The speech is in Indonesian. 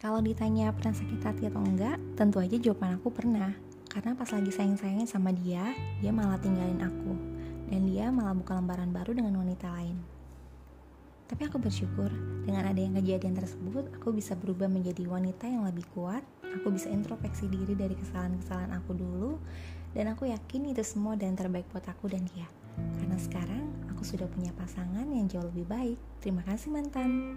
Kalau ditanya pernah sakit hati atau enggak, tentu aja jawaban aku pernah. Karena pas lagi sayang-sayangnya sama dia, dia malah tinggalin aku. Dan dia malah buka lembaran baru dengan wanita lain. Tapi aku bersyukur dengan ada yang kejadian tersebut, aku bisa berubah menjadi wanita yang lebih kuat. Aku bisa introspeksi diri dari kesalahan-kesalahan aku dulu. Dan aku yakin itu semua dan terbaik buat aku dan dia. Karena sekarang aku sudah punya pasangan yang jauh lebih baik. Terima kasih mantan.